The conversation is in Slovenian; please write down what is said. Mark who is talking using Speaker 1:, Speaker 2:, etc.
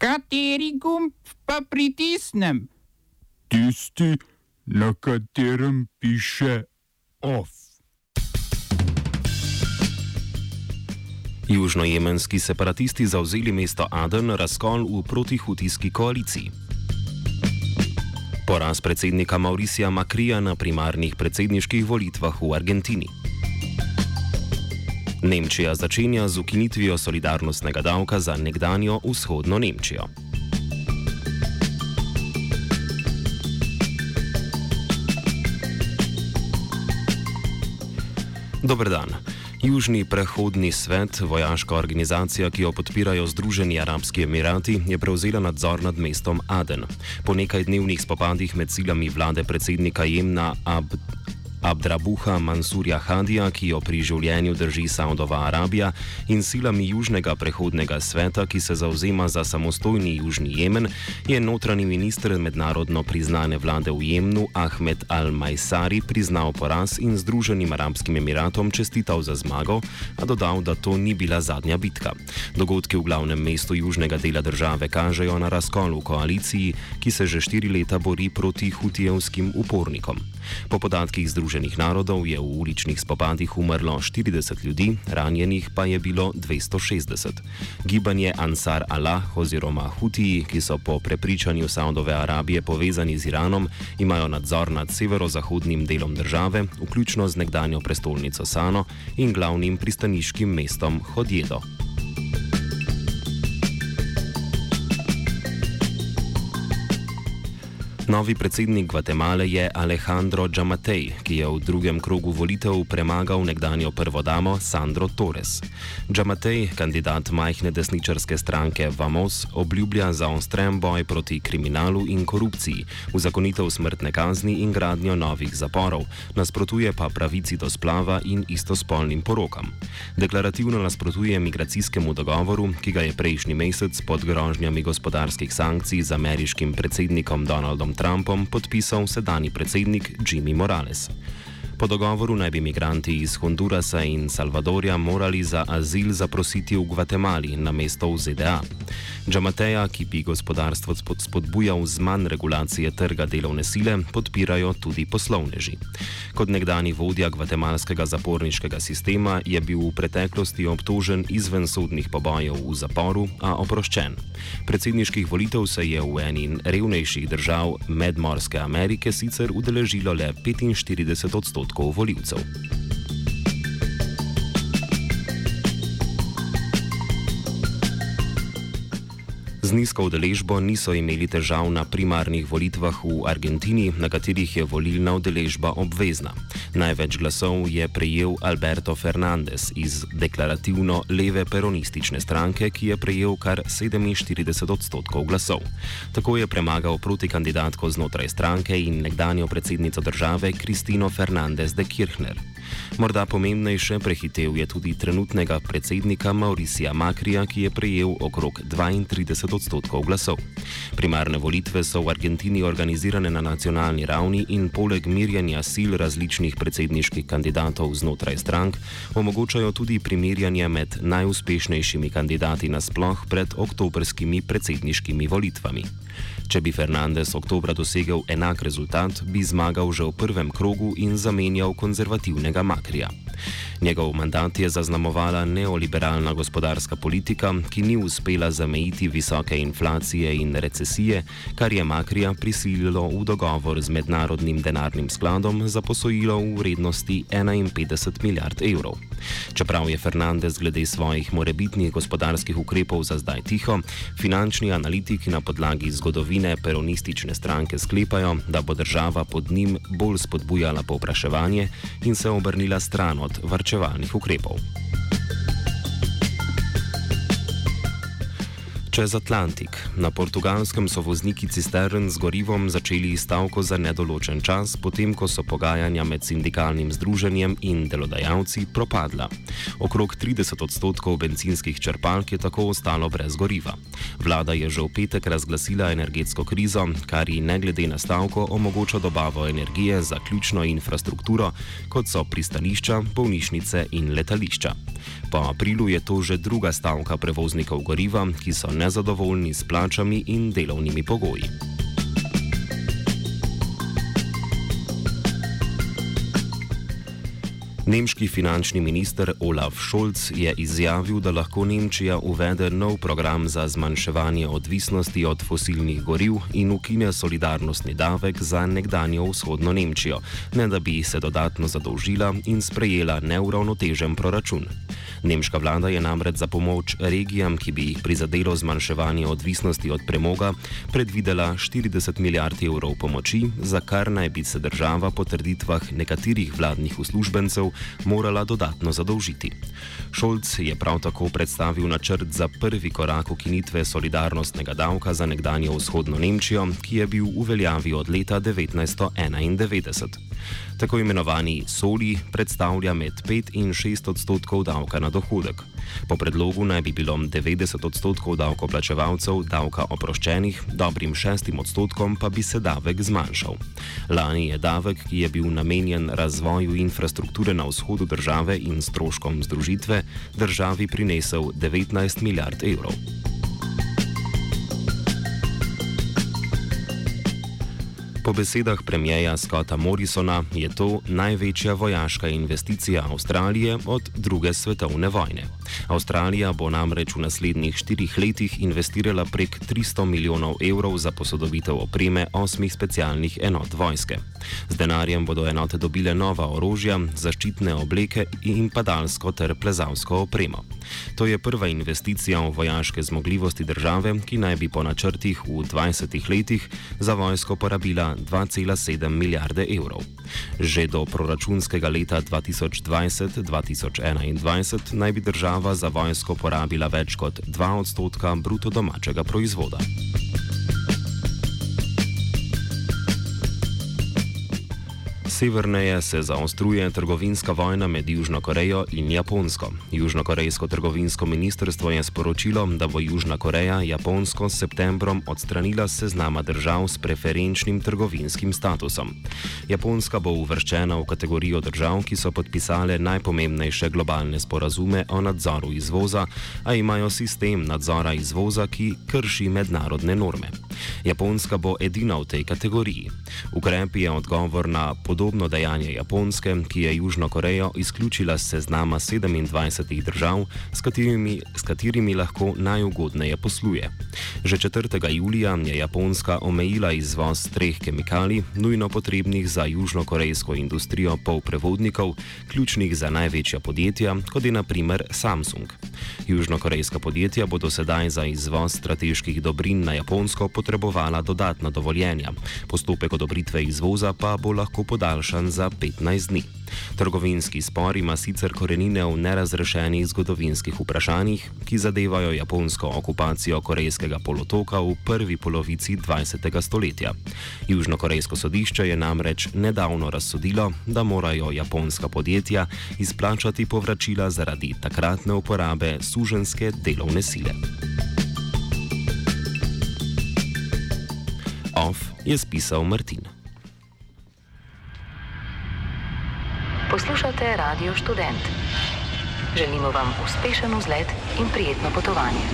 Speaker 1: Kateri gumb pa pritisnem?
Speaker 2: Tisti, na katerem piše OF.
Speaker 3: Južnojemenski separatisti zauzeli mesto Aden razkol v protihutijski koaliciji. Poraz predsednika Mauricija Makrija na primarnih predsedniških volitvah v Argentini. Nemčija začenja z ukinitvijo solidarnostnega davka za nekdanjo vzhodno Nemčijo. Dober dan. Južni prehodni svet, vojaška organizacija, ki jo podpirajo Združeni arabski emirati, je prevzela nadzor nad mestom Aden. Po nekaj dnevnih spopadih med silami vlade predsednika Jemna Abd Abdrabuha Mansurja Hadija, ki jo pri življenju drži Saudova Arabija, in silami Južnega prehodnega sveta, ki se zauzema za samostojni Južni Jemen, je notranji minister mednarodno priznane vlade v Jemnu Ahmed Al-Majsari priznal poraz in Združenim arabskim emiratom čestital za zmago, a dodal, da to ni bila zadnja bitka. Dogodki v glavnem mestu južnega dela države kažejo na razkol v koaliciji, ki se že štiri leta bori proti hutijevskim upornikom. Po podatkih Združenih narodov je v uličnih spopadih umrlo 40 ljudi, ranjenih pa je bilo 260. Gibanje Ansar Allah oziroma Hutiji, ki so po prepričanju Saudove Arabije povezani z Iranom, imajo nadzor nad severozahodnim delom države, vključno z nekdanjo prestolnico Sano in glavnim pristaniškim mestom Hodjedo. Novi predsednik Gvatemale je Alejandro Džamatej, ki je v drugem krogu volitev premagal nekdanjo prvodamo Sandro Torres. Džamatej, kandidat majhne desničarske stranke Vamos, obljublja zaostren boj proti kriminalu in korupciji, uzakonitev smrtne kazni in gradnjo novih zaporov, nasprotuje pa pravici do splava in istospolnim porokam. Deklarativno nasprotuje migracijskemu dogovoru, ki ga je prejšnji mesec pod grožnjami gospodarskih sankcij z ameriškim predsednikom Donaldom Trumpom podpisal sedajni predsednik Jimmy Morales. Po dogovoru naj bi migranti iz Hondurasa in Salvadorja morali za azil zaprositi v Gvatemali na mesto v ZDA. Džamateja, ki bi gospodarstvo spodbujal z manj regulacije trga delovne sile, podpirajo tudi poslovneži. Kot nekdani vodja gvatemalskega zaporniškega sistema je bil v preteklosti obtožen izven sodnih pobojev v zaporu, a oproščen. Predsedniških volitev se je v eni revnejših držav Medmorske Amerike sicer udeležilo le 45 odstotkov odstotkov voljivcev. Z nizko udeležbo niso imeli težav na primarnih volitvah v Argentini, na katerih je volilna udeležba obvezna. Največ glasov je prejel Alberto Fernandez iz deklarativno leve peronistične stranke, ki je prejel kar 47 odstotkov glasov. Tako je premagal proti kandidatko znotraj stranke in nekdanjo predsednico države Kristino Fernandez de Kirchner. Morda pomembnejše prehitev je tudi trenutnega predsednika Mauricija Makrija, ki je prejel okrog 32 odstotkov glasov. Primarne volitve so v Argentini organizirane na nacionalni ravni in poleg mirjanja sil različnih predsedniških kandidatov znotraj strank omogočajo tudi primerjanje med najuspešnejšimi kandidati nasploh pred oktobrskimi predsedniškimi volitvami. Če bi Fernandez oktobra dosegel enak rezultat, bi zmagal že v prvem krogu in zamenjal konzervativnega Makrija. Njegov mandat je zaznamovala neoliberalna gospodarska politika, ki ni uspela zamejiti visoke inflacije in recesije, kar je Makrija prisililo v dogovor z mednarodnim denarnim skladom za posojilo v vrednosti 51 milijard evrov. Čeprav je Fernandez glede svojih morebitnih gospodarskih ukrepov za zdaj tiho, finančni analitiki na podlagi zgodovine peronistične stranke sklepajo, da bo država pod njim bolj spodbujala povpraševanje in se obrnila stran od varčevalnih ukrepov. Čez Atlantik. Na portugalskem so vozniki cistern z gorivom začeli stavko za nedoločen čas, potem ko so pogajanja med sindikalnim združenjem in delodajalci propadla. Okrog 30 odstotkov benzinskih črpalk je tako ostalo brez goriva. Vlada je že v petek razglasila energetsko krizo, kar ji ne glede na stavko omogoča dobavo energije za ključno infrastrukturo, kot so pristanišča, bolnišnice in letališča. Po aprilu je to že druga stavka prevoznikov goriva, ki so nezadovoljni s plačami in delovnimi pogoji. Nemški finančni minister Olaf Scholz je izjavil, da lahko Nemčija uvede nov program za zmanjševanje odvisnosti od fosilnih goriv in ukine solidarnostni davek za nekdanjo vzhodno Nemčijo, ne da bi se dodatno zadolžila in sprejela neuravnotežen proračun. Nemška vlada je namreč za pomoč regijam, ki bi jih prizadelo zmanjševanje odvisnosti od premoga, predvidela 40 milijard evrov pomoči, za kar naj bi se država po trditvah nekaterih vladnih uslužbencev morala dodatno zadolžiti. Šolc je prav tako predstavil načrt za prvi korak ukinitve solidarnostnega davka za nekdanjo vzhodno Nemčijo, ki je bil v veljavi od leta 1991. Tako imenovani soli predstavlja med 5 in 6 odstotkov davka na dohodek. Po predlogu naj bi bilo 90 odstotkov davkoplačevalcev davka oproščenih, dobrim 6 odstotkom pa bi se davek zmanjšal. Lani je davek, ki je bil namenjen razvoju infrastrukture na vzhodu države in stroškom združitve, državi prinesel 19 milijard evrov. Po besedah premijeja Scotta Morrisona je to največja vojaška investicija Avstralije od druge svetovne vojne. Avstralija bo namreč v naslednjih štirih letih investirala prek 300 milijonov evrov za posodobitev opreme osmih specialnih enot vojske. Z denarjem bodo enote dobile nova orožja, zaščitne obleke in padalsko ter plezalsko opremo. To je prva investicija v vojaške zmogljivosti države, ki naj bi po načrtih v 20 letih za vojsko porabila 2,7 milijarde evrov. Že do proračunskega leta 2020-2021 naj bi država za vojsko porabila več kot 2 odstotka bruto domačega proizvoda. Severneje se zaostruje trgovinska vojna med Južno Korejo in Japonsko. Južnokorejsko trgovinsko ministrstvo je sporočilo, da bo Južna Koreja Japonsko s septembrom odstranila seznama držav s preferenčnim trgovinskim statusom. Japonska bo uvrščena v kategorijo držav, ki so podpisale najpomembnejše globalne sporazume o nadzoru izvoza, a imajo sistem nadzora izvoza, ki krši mednarodne norme. Japonska bo edina v tej kategoriji. Ukrep je odgovor na podobno podobno dejanje Japonske, ki je Južno Korejo izključila z seznama 27 držav, s katerimi, s katerimi lahko najugodneje posluje. Že 4. julija je Japonska omejila izvoz treh kemikalij, nujno potrebnih za južnokorejsko industrijo polprevodnikov, ključnih za največja podjetja, kot je naprimer Samsung. Južnokorejska podjetja bodo sedaj za izvoz strateških dobrin na Japonsko potrebovala dodatna dovoljenja. Postopek odobritve izvoza pa bo lahko podaljšan podaljšan za 15 dni. Trgovinski spor ima sicer korenine v nerazrešenih zgodovinskih vprašanjih, ki zadevajo japonsko okupacijo Korejskega polotoka v prvi polovici 20. stoletja. Južnokorejsko sodišče je namreč nedavno razsodilo, da morajo japonska podjetja izplačati povračila zaradi takratne uporabe suženske delovne sile. Off je spisal Martin.
Speaker 4: Poslušate Radio Student. Želimo vam uspešen vzlet in prijetno potovanje.